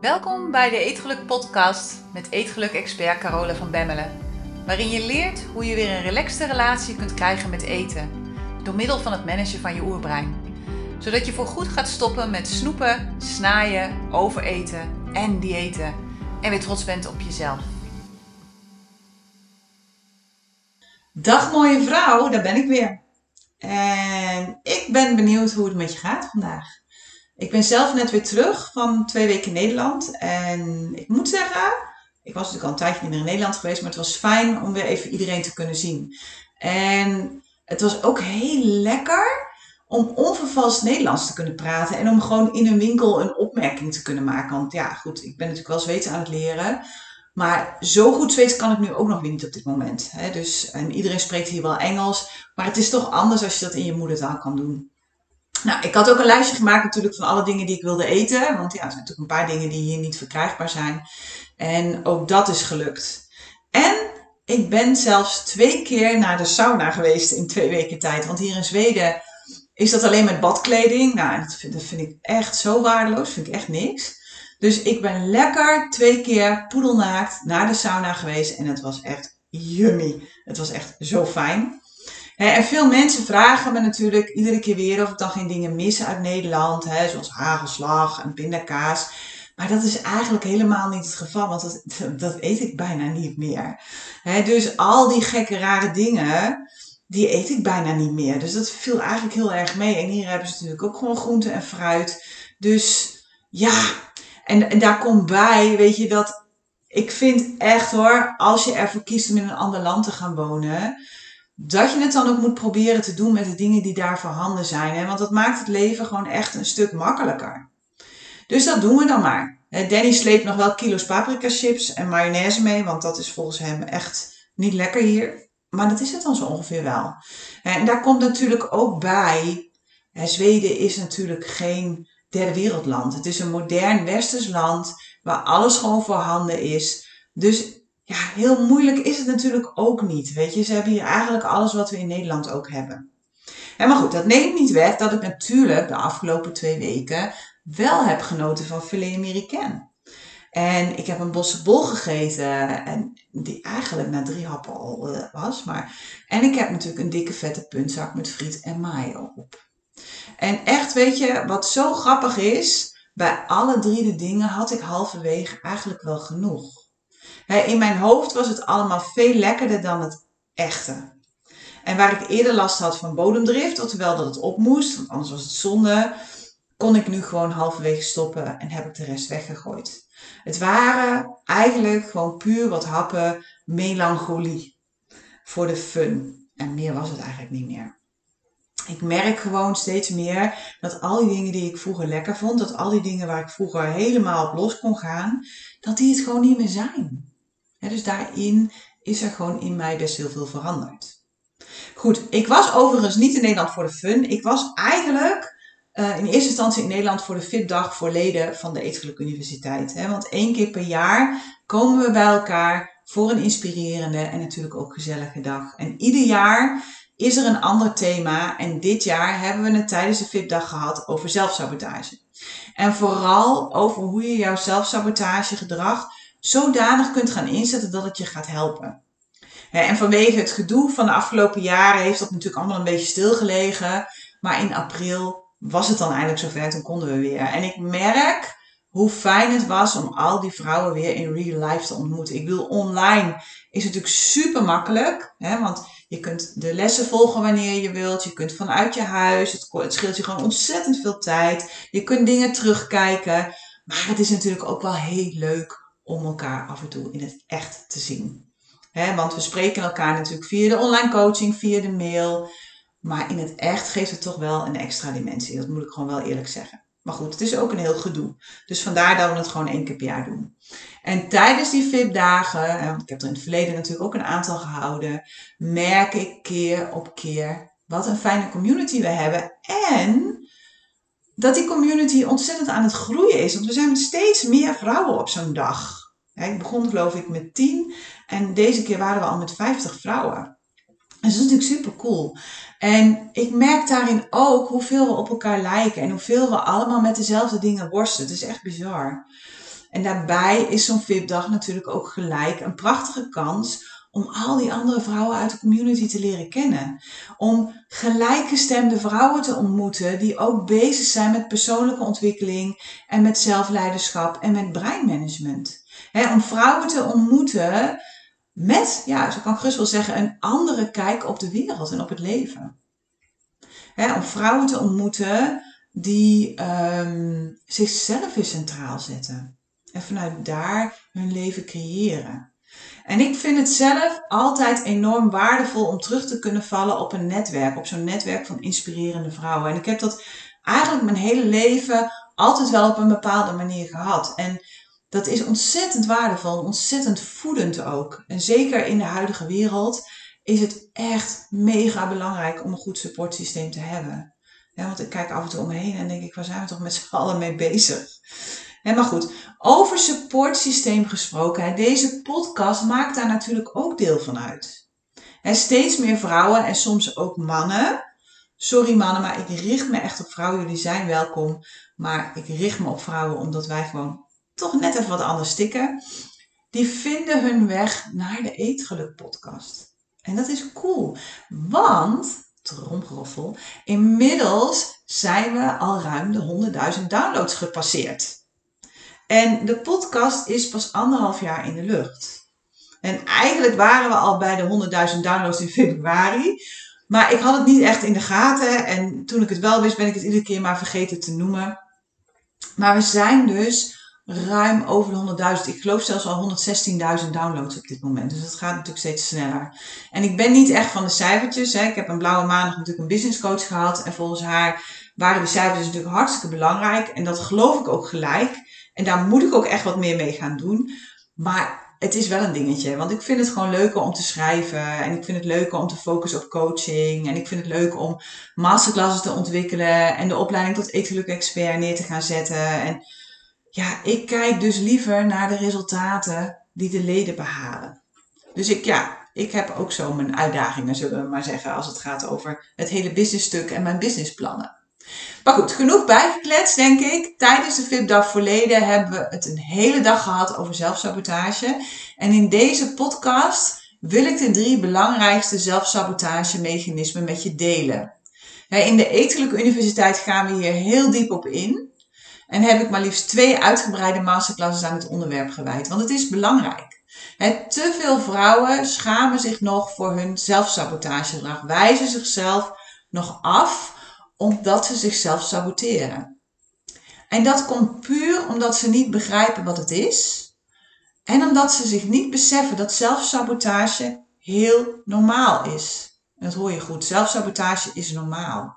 Welkom bij de Eetgeluk Podcast met Eetgeluk-expert Carola van Bemmelen. Waarin je leert hoe je weer een relaxte relatie kunt krijgen met eten. Door middel van het managen van je oerbrein. Zodat je voorgoed gaat stoppen met snoepen, snaaien, overeten en diëten. En weer trots bent op jezelf. Dag mooie vrouw, daar ben ik weer. En ik ben benieuwd hoe het met je gaat vandaag. Ik ben zelf net weer terug van twee weken Nederland. En ik moet zeggen, ik was natuurlijk al een tijdje niet meer in Nederland geweest, maar het was fijn om weer even iedereen te kunnen zien. En het was ook heel lekker om onvervalst Nederlands te kunnen praten en om gewoon in een winkel een opmerking te kunnen maken. Want ja, goed, ik ben natuurlijk wel Zweeds aan het leren. Maar zo goed Zweeds kan ik nu ook nog niet op dit moment. Hè? Dus, en iedereen spreekt hier wel Engels. Maar het is toch anders als je dat in je moedertaal kan doen. Nou, ik had ook een lijstje gemaakt natuurlijk van alle dingen die ik wilde eten. Want ja, er zijn natuurlijk een paar dingen die hier niet verkrijgbaar zijn. En ook dat is gelukt. En ik ben zelfs twee keer naar de sauna geweest in twee weken tijd. Want hier in Zweden is dat alleen met badkleding. Nou, dat vind, dat vind ik echt zo waardeloos. Vind ik echt niks. Dus ik ben lekker twee keer poedelnaakt naar de sauna geweest. En het was echt yummy. Het was echt zo fijn. En veel mensen vragen me natuurlijk iedere keer weer of ik dan geen dingen mis uit Nederland. Hè, zoals hagelslag en pindakaas. Maar dat is eigenlijk helemaal niet het geval, want dat, dat eet ik bijna niet meer. dus al die gekke rare dingen, die eet ik bijna niet meer. Dus dat viel eigenlijk heel erg mee. En hier hebben ze natuurlijk ook gewoon groente en fruit. Dus ja, en, en daar komt bij, weet je, dat ik vind echt hoor, als je ervoor kiest om in een ander land te gaan wonen, dat je het dan ook moet proberen te doen met de dingen die daar voorhanden zijn. Hè? Want dat maakt het leven gewoon echt een stuk makkelijker. Dus dat doen we dan maar. Danny sleept nog wel kilo's paprika chips en mayonaise mee, want dat is volgens hem echt niet lekker hier. Maar dat is het dan zo ongeveer wel. En daar komt natuurlijk ook bij, Zweden is natuurlijk geen derde wereldland. Het is een modern westers land waar alles gewoon voorhanden is. Dus ja, heel moeilijk is het natuurlijk ook niet. Weet je, ze hebben hier eigenlijk alles wat we in Nederland ook hebben. En maar goed, dat neemt niet weg dat ik natuurlijk de afgelopen twee weken wel heb genoten van filet américain. En ik heb een bol gegeten, en die eigenlijk na drie happen al uh, was. Maar, en ik heb natuurlijk een dikke vette puntzak met friet en mayo op. En echt, weet je, wat zo grappig is, bij alle drie de dingen had ik halverwege eigenlijk wel genoeg. In mijn hoofd was het allemaal veel lekkerder dan het echte. En waar ik eerder last had van bodemdrift, oftewel dat het op moest, want anders was het zonde, kon ik nu gewoon halverwege stoppen en heb ik de rest weggegooid. Het waren eigenlijk gewoon puur wat happen melancholie voor de fun. En meer was het eigenlijk niet meer. Ik merk gewoon steeds meer dat al die dingen die ik vroeger lekker vond, dat al die dingen waar ik vroeger helemaal op los kon gaan, dat die het gewoon niet meer zijn dus daarin is er gewoon in mij best heel veel veranderd. Goed, ik was overigens niet in Nederland voor de fun. Ik was eigenlijk uh, in eerste instantie in Nederland voor de VIP-dag voor leden van de Eetgeluk Universiteit. Hè? Want één keer per jaar komen we bij elkaar voor een inspirerende en natuurlijk ook gezellige dag. En ieder jaar is er een ander thema. En dit jaar hebben we het tijdens de VIP-dag gehad over zelfsabotage. En vooral over hoe je jouw zelfsabotagegedrag zodanig kunt gaan inzetten dat het je gaat helpen. En vanwege het gedoe van de afgelopen jaren heeft dat natuurlijk allemaal een beetje stilgelegen. Maar in april was het dan eindelijk zover, toen konden we weer. En ik merk hoe fijn het was om al die vrouwen weer in real life te ontmoeten. Ik wil online is natuurlijk super makkelijk, hè, want je kunt de lessen volgen wanneer je wilt. Je kunt vanuit je huis, het, het scheelt je gewoon ontzettend veel tijd. Je kunt dingen terugkijken. Maar het is natuurlijk ook wel heel leuk om elkaar af en toe in het echt te zien. want we spreken elkaar natuurlijk via de online coaching, via de mail. Maar in het echt geeft het toch wel een extra dimensie. Dat moet ik gewoon wel eerlijk zeggen. Maar goed, het is ook een heel gedoe. Dus vandaar dat we het gewoon één keer per jaar doen. En tijdens die VIP-dagen, want ik heb er in het verleden natuurlijk ook een aantal gehouden, merk ik keer op keer wat een fijne community we hebben. En dat die community ontzettend aan het groeien is. Want we zijn met steeds meer vrouwen op zo'n dag. Ik begon geloof ik met 10 en deze keer waren we al met 50 vrouwen. Dus dat is natuurlijk super cool. En ik merk daarin ook hoeveel we op elkaar lijken en hoeveel we allemaal met dezelfde dingen worstelen. Het is echt bizar. En daarbij is zo'n VIP-dag natuurlijk ook gelijk een prachtige kans om al die andere vrouwen uit de community te leren kennen. Om gelijkgestemde vrouwen te ontmoeten die ook bezig zijn met persoonlijke ontwikkeling en met zelfleiderschap en met breinmanagement. Om vrouwen te ontmoeten met, ja, zo kan ik gerust wel zeggen, een andere kijk op de wereld en op het leven. om vrouwen te ontmoeten die um, zichzelf weer centraal zetten. En vanuit daar hun leven creëren. En ik vind het zelf altijd enorm waardevol om terug te kunnen vallen op een netwerk, op zo'n netwerk van inspirerende vrouwen. En ik heb dat eigenlijk mijn hele leven altijd wel op een bepaalde manier gehad. En dat is ontzettend waardevol, ontzettend voedend ook. En zeker in de huidige wereld is het echt mega belangrijk om een goed supportsysteem te hebben. Want ik kijk af en toe om me heen en denk ik, waar zijn we toch met z'n allen mee bezig? Ja, maar goed, over supportsysteem gesproken. Deze podcast maakt daar natuurlijk ook deel van uit. En steeds meer vrouwen en soms ook mannen. Sorry mannen, maar ik richt me echt op vrouwen. Jullie zijn welkom. Maar ik richt me op vrouwen omdat wij gewoon toch net even wat anders stikken. Die vinden hun weg naar de Eetgeluk podcast. En dat is cool. Want, tromgeroffel, inmiddels zijn we al ruim de 100.000 downloads gepasseerd. En de podcast is pas anderhalf jaar in de lucht. En eigenlijk waren we al bij de 100.000 downloads in februari. Maar ik had het niet echt in de gaten. En toen ik het wel wist, ben ik het iedere keer maar vergeten te noemen. Maar we zijn dus ruim over de 100.000. Ik geloof zelfs al 116.000 downloads op dit moment. Dus dat gaat natuurlijk steeds sneller. En ik ben niet echt van de cijfertjes. Hè. Ik heb een blauwe maandag natuurlijk een business coach gehad. En volgens haar waren de cijfers natuurlijk hartstikke belangrijk. En dat geloof ik ook gelijk. En daar moet ik ook echt wat meer mee gaan doen. Maar het is wel een dingetje. Want ik vind het gewoon leuker om te schrijven. En ik vind het leuker om te focussen op coaching. En ik vind het leuk om masterclasses te ontwikkelen. En de opleiding tot ethiek expert neer te gaan zetten. En ja, ik kijk dus liever naar de resultaten die de leden behalen. Dus ik, ja, ik heb ook zo mijn uitdagingen, zullen we maar zeggen, als het gaat over het hele businessstuk en mijn businessplannen. Maar goed, genoeg bijgekletst, denk ik. Tijdens de VIP-dag verleden hebben we het een hele dag gehad over zelfsabotage. En in deze podcast wil ik de drie belangrijkste zelfsabotage-mechanismen met je delen. In de Etelijke Universiteit gaan we hier heel diep op in. En heb ik maar liefst twee uitgebreide masterclasses aan het onderwerp gewijd. Want het is belangrijk. te veel vrouwen schamen zich nog voor hun zelfsabotagegedrag. Wijzen zichzelf nog af omdat ze zichzelf saboteren. En dat komt puur omdat ze niet begrijpen wat het is. En omdat ze zich niet beseffen dat zelfsabotage heel normaal is. Dat hoor je goed. Zelfsabotage is normaal.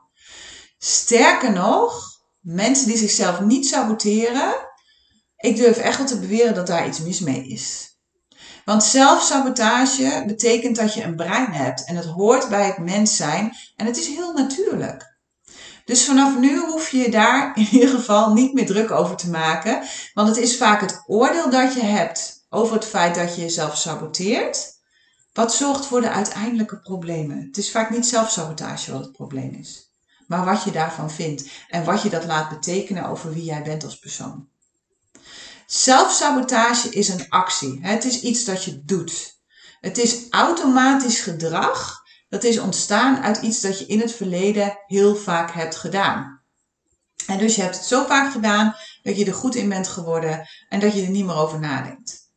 Sterker nog, mensen die zichzelf niet saboteren, ik durf echt wel te beweren dat daar iets mis mee is. Want zelfsabotage betekent dat je een brein hebt en het hoort bij het mens zijn en het is heel natuurlijk. Dus vanaf nu hoef je daar in ieder geval niet meer druk over te maken. Want het is vaak het oordeel dat je hebt over het feit dat je jezelf saboteert. Wat zorgt voor de uiteindelijke problemen. Het is vaak niet zelfsabotage wat het probleem is. Maar wat je daarvan vindt. En wat je dat laat betekenen over wie jij bent als persoon. Zelfsabotage is een actie. Het is iets dat je doet. Het is automatisch gedrag dat is ontstaan uit iets dat je in het verleden heel vaak hebt gedaan. En dus je hebt het zo vaak gedaan dat je er goed in bent geworden en dat je er niet meer over nadenkt.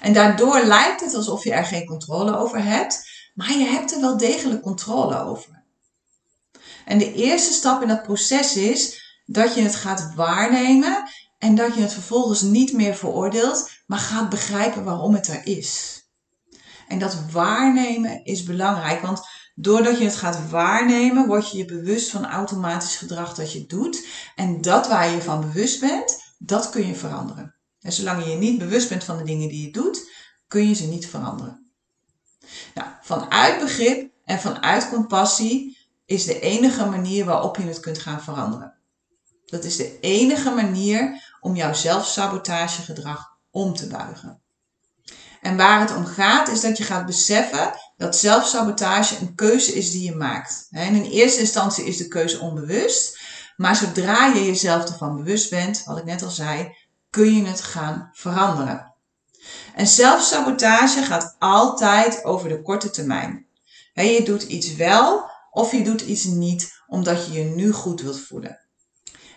En daardoor lijkt het alsof je er geen controle over hebt, maar je hebt er wel degelijk controle over. En de eerste stap in dat proces is dat je het gaat waarnemen en dat je het vervolgens niet meer veroordeelt, maar gaat begrijpen waarom het er is. En dat waarnemen is belangrijk, want doordat je het gaat waarnemen, word je je bewust van automatisch gedrag dat je doet. En dat waar je van bewust bent, dat kun je veranderen. En zolang je je niet bewust bent van de dingen die je doet, kun je ze niet veranderen. Nou, vanuit begrip en vanuit compassie is de enige manier waarop je het kunt gaan veranderen. Dat is de enige manier om jouw zelfsabotagegedrag om te buigen. En waar het om gaat is dat je gaat beseffen dat zelfsabotage een keuze is die je maakt. En in eerste instantie is de keuze onbewust. Maar zodra je jezelf ervan bewust bent, wat ik net al zei, kun je het gaan veranderen. En zelfsabotage gaat altijd over de korte termijn. je doet iets wel of je doet iets niet omdat je je nu goed wilt voelen.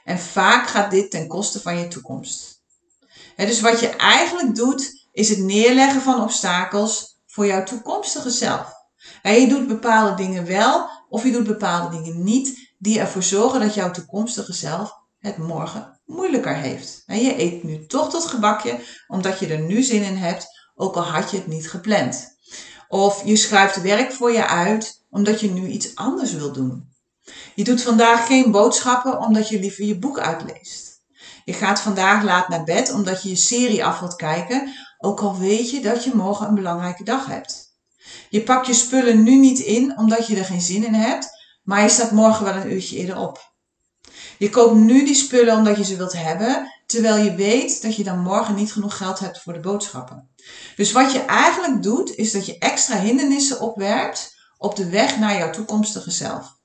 En vaak gaat dit ten koste van je toekomst. dus wat je eigenlijk doet, is het neerleggen van obstakels voor jouw toekomstige zelf. je doet bepaalde dingen wel of je doet bepaalde dingen niet die ervoor zorgen dat jouw toekomstige zelf het morgen moeilijker heeft. je eet nu toch dat gebakje omdat je er nu zin in hebt, ook al had je het niet gepland. Of je schuift werk voor je uit omdat je nu iets anders wil doen. Je doet vandaag geen boodschappen omdat je liever je boek uitleest. Je gaat vandaag laat naar bed omdat je je serie af wilt kijken, ook al weet je dat je morgen een belangrijke dag hebt. Je pakt je spullen nu niet in omdat je er geen zin in hebt, maar je staat morgen wel een uurtje eerder op. Je koopt nu die spullen omdat je ze wilt hebben, terwijl je weet dat je dan morgen niet genoeg geld hebt voor de boodschappen. Dus wat je eigenlijk doet, is dat je extra hindernissen opwerpt op de weg naar jouw toekomstige zelf.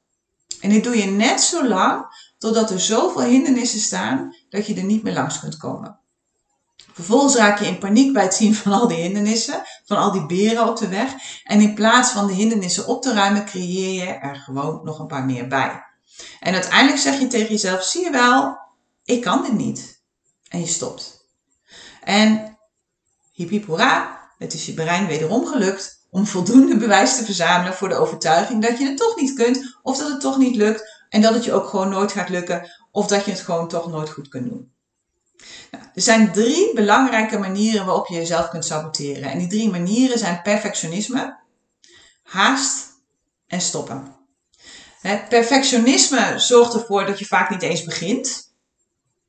En dit doe je net zo lang totdat er zoveel hindernissen staan dat je er niet meer langs kunt komen. Vervolgens raak je in paniek bij het zien van al die hindernissen, van al die beren op de weg. En in plaats van de hindernissen op te ruimen, creëer je er gewoon nog een paar meer bij. En uiteindelijk zeg je tegen jezelf, zie je wel, ik kan dit niet. En je stopt. En hip hoera, het is je brein wederom gelukt om voldoende bewijs te verzamelen voor de overtuiging dat je het toch niet kunt, of dat het toch niet lukt, en dat het je ook gewoon nooit gaat lukken, of dat je het gewoon toch nooit goed kunt doen. Nou, er zijn drie belangrijke manieren waarop je jezelf kunt saboteren. En die drie manieren zijn perfectionisme, haast en stoppen. perfectionisme zorgt ervoor dat je vaak niet eens begint.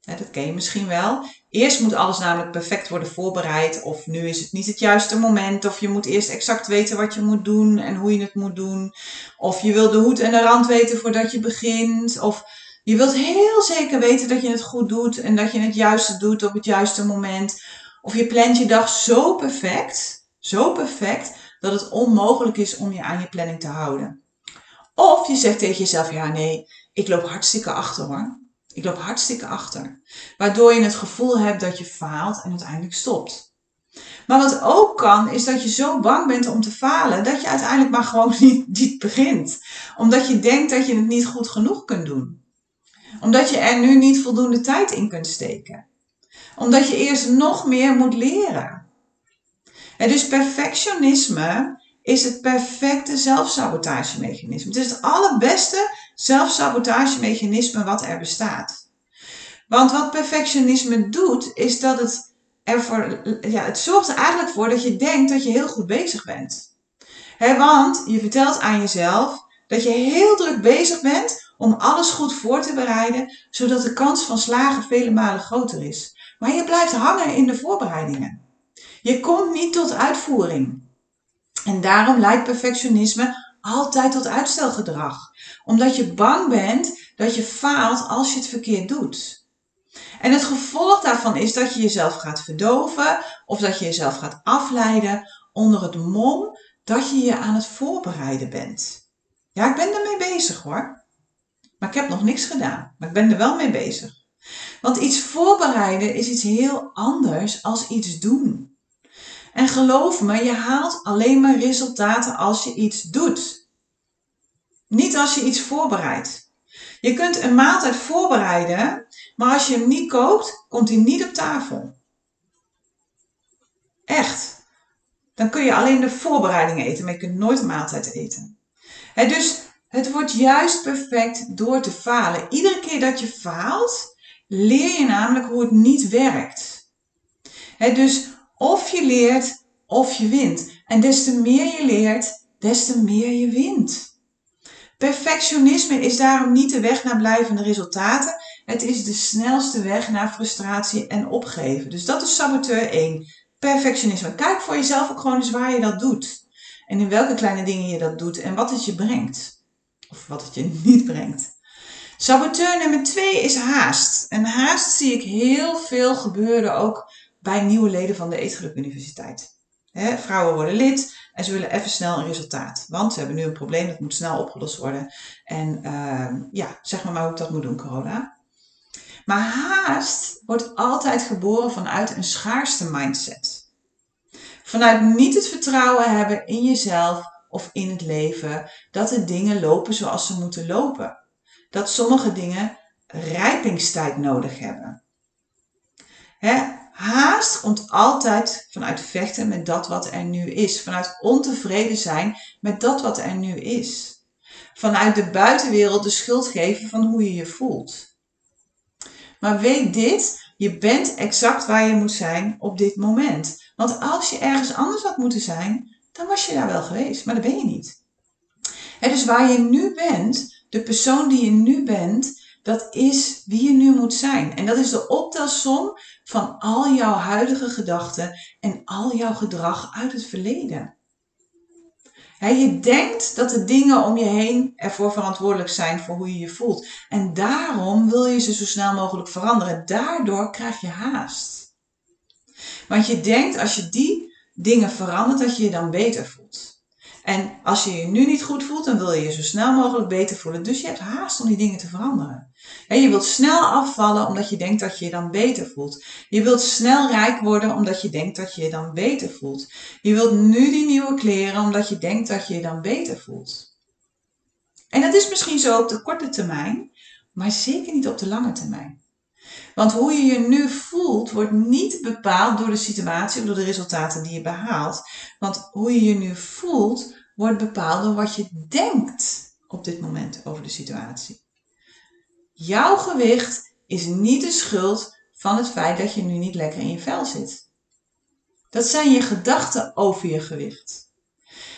Dat ken je misschien wel. Eerst moet alles namelijk perfect worden voorbereid. Of nu is het niet het juiste moment. Of je moet eerst exact weten wat je moet doen en hoe je het moet doen. Of je wil de hoed en de rand weten voordat je begint. Of je wilt heel zeker weten dat je het goed doet en dat je het juiste doet op het juiste moment. Of je plant je dag zo perfect, zo perfect, dat het onmogelijk is om je aan je planning te houden. Of je zegt tegen jezelf, ja nee, ik loop hartstikke achter hoor. Ik loop hartstikke achter. Waardoor je het gevoel hebt dat je faalt en uiteindelijk stopt. Maar wat ook kan, is dat je zo bang bent om te falen, dat je uiteindelijk maar gewoon niet, niet begint. Omdat je denkt dat je het niet goed genoeg kunt doen omdat je er nu niet voldoende tijd in kunt steken. Omdat je eerst nog meer moet leren. En dus perfectionisme is het perfecte zelfsabotagemechanisme. Het is het allerbeste zelfsabotagemechanisme wat er bestaat. Want wat perfectionisme doet, is dat het ervoor, ja, het zorgt er eigenlijk voor dat je denkt dat je heel goed bezig bent. want je vertelt aan jezelf dat je heel druk bezig bent om alles goed voor te bereiden, zodat de kans van slagen vele malen groter is. Maar je blijft hangen in de voorbereidingen. Je komt niet tot uitvoering. En daarom leidt perfectionisme altijd tot uitstelgedrag. Omdat je bang bent dat je faalt als je het verkeerd doet. En het gevolg daarvan is dat je jezelf gaat verdoven of dat je jezelf gaat afleiden onder het mom dat je je aan het voorbereiden bent. Ja, ik ben ermee bezig hoor. Maar ik heb nog niks gedaan. Maar ik ben er wel mee bezig. Want iets voorbereiden is iets heel anders als iets doen. En geloof me, je haalt alleen maar resultaten als je iets doet. Niet als je iets voorbereidt. Je kunt een maaltijd voorbereiden, maar als je hem niet kookt, komt hij niet op tafel. Echt. Dan kun je alleen de voorbereidingen eten, maar je kunt nooit een maaltijd eten. dus het wordt juist perfect door te falen. Iedere keer dat je faalt, leer je namelijk hoe het niet werkt. dus of je leert of je wint. En des te meer je leert, des te meer je wint. Perfectionisme is daarom niet de weg naar blijvende resultaten. Het is de snelste weg naar frustratie en opgeven. Dus dat is saboteur 1. Perfectionisme. Kijk voor jezelf ook gewoon eens waar je dat doet. En in welke kleine dingen je dat doet en wat het je brengt. Of wat het je niet brengt. Saboteur nummer twee is haast. En haast zie ik heel veel gebeuren ook bij nieuwe leden van de Eetgeluk Universiteit. vrouwen worden lid en ze willen even snel een resultaat. Want ze hebben nu een probleem, dat moet snel opgelost worden. En uh, ja, zeg maar maar hoe ik dat moet doen, corona. Maar haast wordt altijd geboren vanuit een schaarste mindset. Vanuit niet het vertrouwen hebben in jezelf of in het leven dat de dingen lopen zoals ze moeten lopen. Dat sommige dingen rijpingstijd nodig hebben. Haast komt altijd vanuit vechten met dat wat er nu is. Vanuit ontevreden zijn met dat wat er nu is. Vanuit de buitenwereld de schuld geven van hoe je je voelt. Maar weet dit, je bent exact waar je moet zijn op dit moment. Want als je ergens anders had moeten zijn, dan was je daar wel geweest, maar dat ben je niet. En dus waar je nu bent, de persoon die je nu bent, dat is wie je nu moet zijn. En dat is de optelsom van al jouw huidige gedachten en al jouw gedrag uit het verleden. je denkt dat de dingen om je heen ervoor verantwoordelijk zijn voor hoe je je voelt. En daarom wil je ze zo snel mogelijk veranderen. Daardoor krijg je haast. Want je denkt als je die dingen verandert, dat je je dan beter voelt. En als je je nu niet goed voelt, dan wil je je zo snel mogelijk beter voelen. Dus je hebt haast om die dingen te veranderen. En je wilt snel afvallen omdat je denkt dat je je dan beter voelt. Je wilt snel rijk worden omdat je denkt dat je je dan beter voelt. Je wilt nu die nieuwe kleren omdat je denkt dat je je dan beter voelt. En dat is misschien zo op de korte termijn, maar zeker niet op de lange termijn. Want hoe je je nu voelt, wordt niet bepaald door de situatie of door de resultaten die je behaalt. Want hoe je je nu voelt, wordt bepaald door wat je denkt op dit moment over de situatie. Jouw gewicht is niet de schuld van het feit dat je nu niet lekker in je vel zit. Dat zijn je gedachten over je gewicht.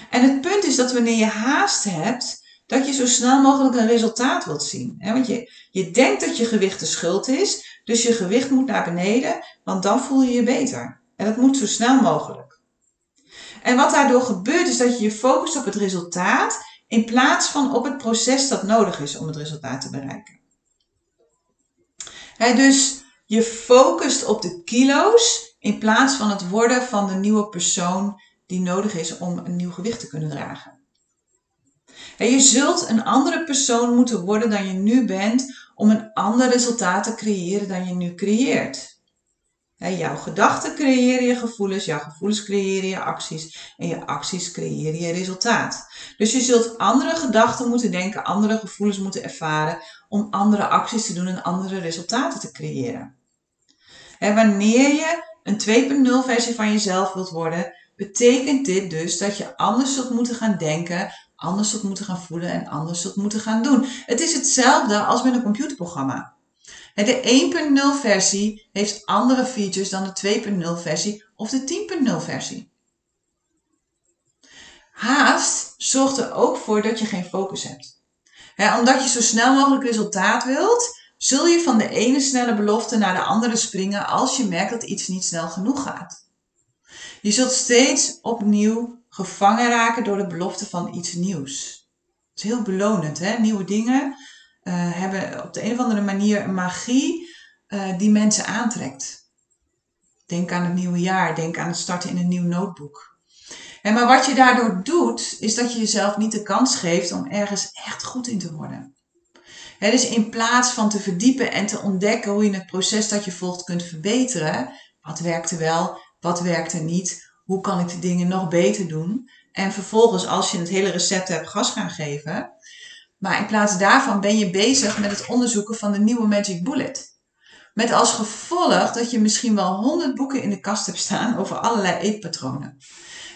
En het punt is dat wanneer je haast hebt, dat je zo snel mogelijk een resultaat wilt zien. Want je, je denkt dat je gewicht de schuld is, dus je gewicht moet naar beneden, want dan voel je je beter. En dat moet zo snel mogelijk. En wat daardoor gebeurt is dat je je focust op het resultaat in plaats van op het proces dat nodig is om het resultaat te bereiken. dus je focust op de kilo's in plaats van het worden van de nieuwe persoon die nodig is om een nieuw gewicht te kunnen dragen. En je zult een andere persoon moeten worden dan je nu bent om een ander resultaat te creëren dan je nu creëert. jouw gedachten creëren je gevoelens, jouw gevoelens creëren je acties en je acties creëren je resultaat. Dus je zult andere gedachten moeten denken, andere gevoelens moeten ervaren om andere acties te doen en andere resultaten te creëren. En wanneer je een 2.0 versie van jezelf wilt worden, betekent dit dus dat je anders zult moeten gaan denken, anders zult moeten gaan voelen en anders zult moeten gaan doen. Het is hetzelfde als met een computerprogramma. De 1.0 versie heeft andere features dan de 2.0 versie of de 10.0 versie. Haast zorgt er ook voor dat je geen focus hebt. omdat je zo snel mogelijk resultaat wilt, zul je van de ene snelle belofte naar de andere springen als je merkt dat iets niet snel genoeg gaat. Je zult steeds opnieuw gevangen raken door de belofte van iets nieuws. Het is heel belonend, hè? Nieuwe dingen uh, hebben op de een of andere manier een magie uh, die mensen aantrekt. Denk aan het nieuwe jaar, denk aan het starten in een nieuw notebook. En maar wat je daardoor doet, is dat je jezelf niet de kans geeft om ergens echt goed in te worden. Dus in plaats van te verdiepen en te ontdekken hoe je het proces dat je volgt kunt verbeteren, wat werkte wel, wat werkte niet, hoe kan ik de dingen nog beter doen? En vervolgens, als je het hele recept hebt, gas gaan geven. Maar in plaats daarvan ben je bezig met het onderzoeken van de nieuwe Magic Bullet. Met als gevolg dat je misschien wel honderd boeken in de kast hebt staan over allerlei eetpatronen.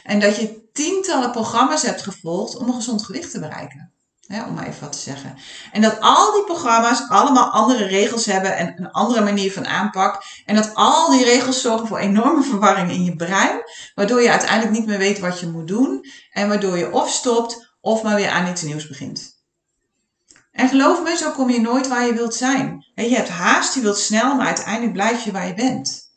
En dat je tientallen programma's hebt gevolgd om een gezond gewicht te bereiken om maar even wat te zeggen. En dat al die programma's allemaal andere regels hebben en een andere manier van aanpak. En dat al die regels zorgen voor enorme verwarring in je brein. Waardoor je uiteindelijk niet meer weet wat je moet doen. En waardoor je of stopt of maar weer aan iets nieuws begint. En geloof me, zo kom je nooit waar je wilt zijn. Je hebt haast, je wilt snel, maar uiteindelijk blijf je waar je bent.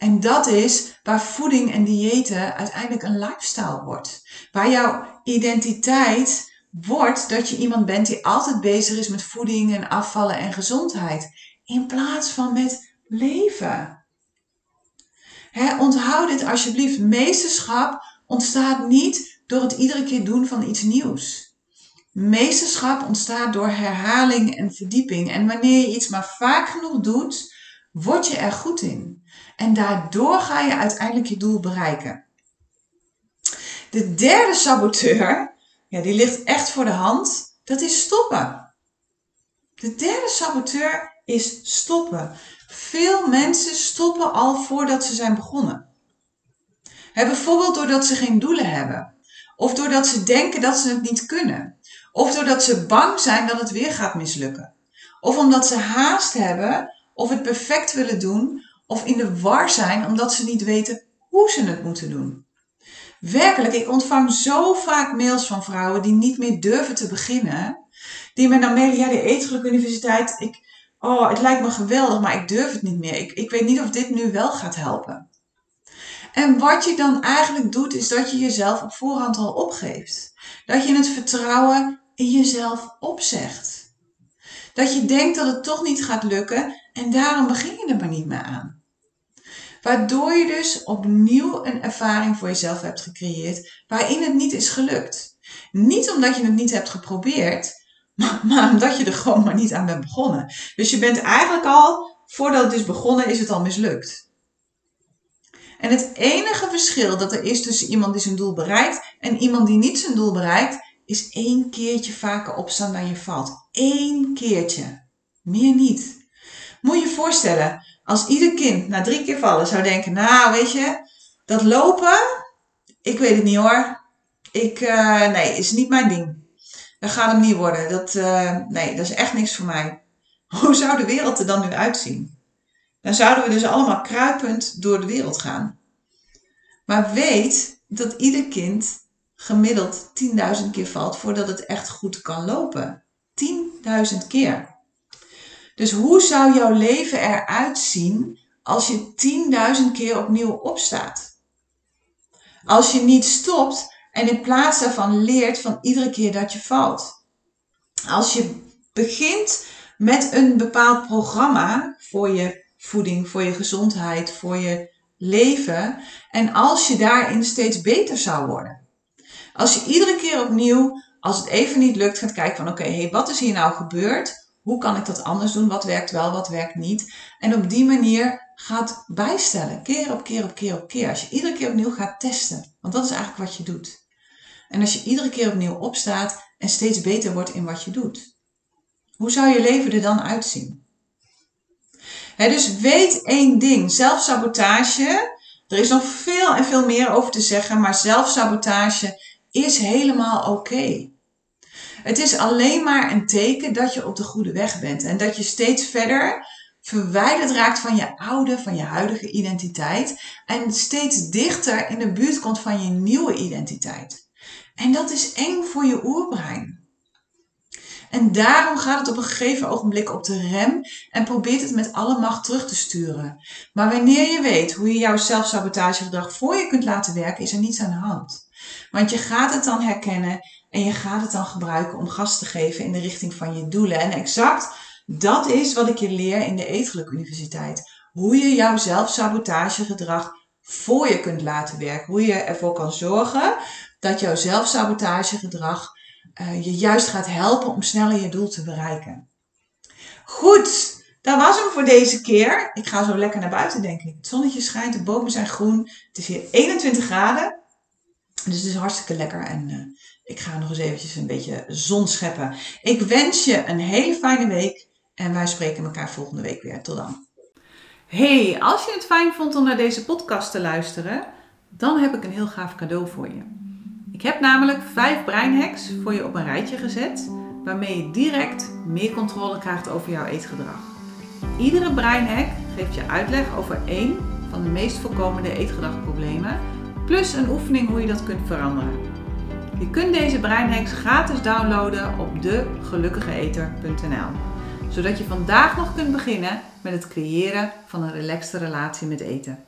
En dat is waar voeding en diëten uiteindelijk een lifestyle wordt. Waar jouw identiteit wordt dat je iemand bent die altijd bezig is met voeding en afvallen en gezondheid. In plaats van met leven. onthoud dit alsjeblieft. Meesterschap ontstaat niet door het iedere keer doen van iets nieuws. Meesterschap ontstaat door herhaling en verdieping. En wanneer je iets maar vaak genoeg doet, word je er goed in. En daardoor ga je uiteindelijk je doel bereiken. De derde saboteur, ja, die ligt echt voor de hand, dat is stoppen. De derde saboteur is stoppen. Veel mensen stoppen al voordat ze zijn begonnen. bijvoorbeeld doordat ze geen doelen hebben. Of doordat ze denken dat ze het niet kunnen. Of doordat ze bang zijn dat het weer gaat mislukken. Of omdat ze haast hebben of het perfect willen doen. Of in de war zijn omdat ze niet weten hoe ze het moeten doen. Werkelijk, ik ontvang zo vaak mails van vrouwen die niet meer durven te beginnen. Die me dan mailen, ja, de Eetgeluk Universiteit, ik, oh, het lijkt me geweldig, maar ik durf het niet meer. Ik, ik weet niet of dit nu wel gaat helpen. En wat je dan eigenlijk doet, is dat je jezelf op voorhand al opgeeft. Dat je het vertrouwen in jezelf opzegt. Dat je denkt dat het toch niet gaat lukken en daarom begin je er maar niet meer aan. Waardoor je dus opnieuw een ervaring voor jezelf hebt gecreëerd waarin het niet is gelukt. Niet omdat je het niet hebt geprobeerd, maar, maar omdat je er gewoon maar niet aan bent begonnen. Dus je bent eigenlijk al, voordat het is begonnen, is het al mislukt. En het enige verschil dat er is tussen iemand die zijn doel bereikt en iemand die niet zijn doel bereikt, is één keertje vaker opstaan dan je valt. Eén keertje. Meer niet. Moet je je voorstellen, als ieder kind na drie keer vallen zou denken, nou weet je, dat lopen, ik weet het niet hoor. Ik, uh, nee, is niet mijn ding. Dat gaat hem niet worden. Dat, uh, nee, dat is echt niks voor mij. Hoe zou de wereld er dan nu uitzien? Dan zouden we dus allemaal kruipend door de wereld gaan. Maar weet dat ieder kind gemiddeld 10.000 keer valt voordat het echt goed kan lopen. 10.000 keer. Dus hoe zou jouw leven eruit zien als je 10.000 keer opnieuw opstaat? Als je niet stopt en in plaats daarvan leert van iedere keer dat je valt. Als je begint met een bepaald programma voor je voeding, voor je gezondheid, voor je leven. En als je daarin steeds beter zou worden. Als je iedere keer opnieuw, als het even niet lukt, gaat kijken van oké, hey, wat is hier nou gebeurd? Hoe kan ik dat anders doen? Wat werkt wel, wat werkt niet? En op die manier gaat bijstellen, keer op keer op keer op keer. Als je iedere keer opnieuw gaat testen, want dat is eigenlijk wat je doet. En als je iedere keer opnieuw opstaat en steeds beter wordt in wat je doet. Hoe zou je leven er dan uitzien? dus weet één ding, zelfsabotage. Er is nog veel en veel meer over te zeggen, maar zelfsabotage is helemaal oké. Het is alleen maar een teken dat je op de goede weg bent en dat je steeds verder verwijderd raakt van je oude, van je huidige identiteit en steeds dichter in de buurt komt van je nieuwe identiteit. En dat is eng voor je oerbrein. En daarom gaat het op een gegeven ogenblik op de rem en probeert het met alle macht terug te sturen. Maar wanneer je weet hoe je jouw zelfsabotagegedrag voor je kunt laten werken, is er niets aan de hand. Want je gaat het dan herkennen en je gaat het dan gebruiken om gas te geven in de richting van je doelen. En exact dat is wat ik je leer in de Eetgeluk Universiteit. Hoe je jouw zelfsabotagegedrag voor je kunt laten werken. Hoe je ervoor kan zorgen dat jouw zelfsabotagegedrag uh, je juist gaat helpen om sneller je doel te bereiken. Goed, dat was hem voor deze keer. Ik ga zo lekker naar buiten, denk ik. Het zonnetje schijnt, de bomen zijn groen. Het is hier 21 graden. Dus het is hartstikke lekker en uh, ik ga nog eens eventjes een beetje zon scheppen. Ik wens je een hele fijne week en wij spreken elkaar volgende week weer. Tot dan. Hey, als je het fijn vond om naar deze podcast te luisteren, dan heb ik een heel gaaf cadeau voor je. Ik heb namelijk vijf breinhacks voor je op een rijtje gezet, waarmee je direct meer controle krijgt over jouw eetgedrag. Iedere breinhack geeft je uitleg over één van de meest voorkomende eetgedragproblemen, plus een oefening hoe je dat kunt veranderen. Je kunt deze breinhacks gratis downloaden op degelukkigeeter.nl, zodat je vandaag nog kunt beginnen met het creëren van een relaxte relatie met eten.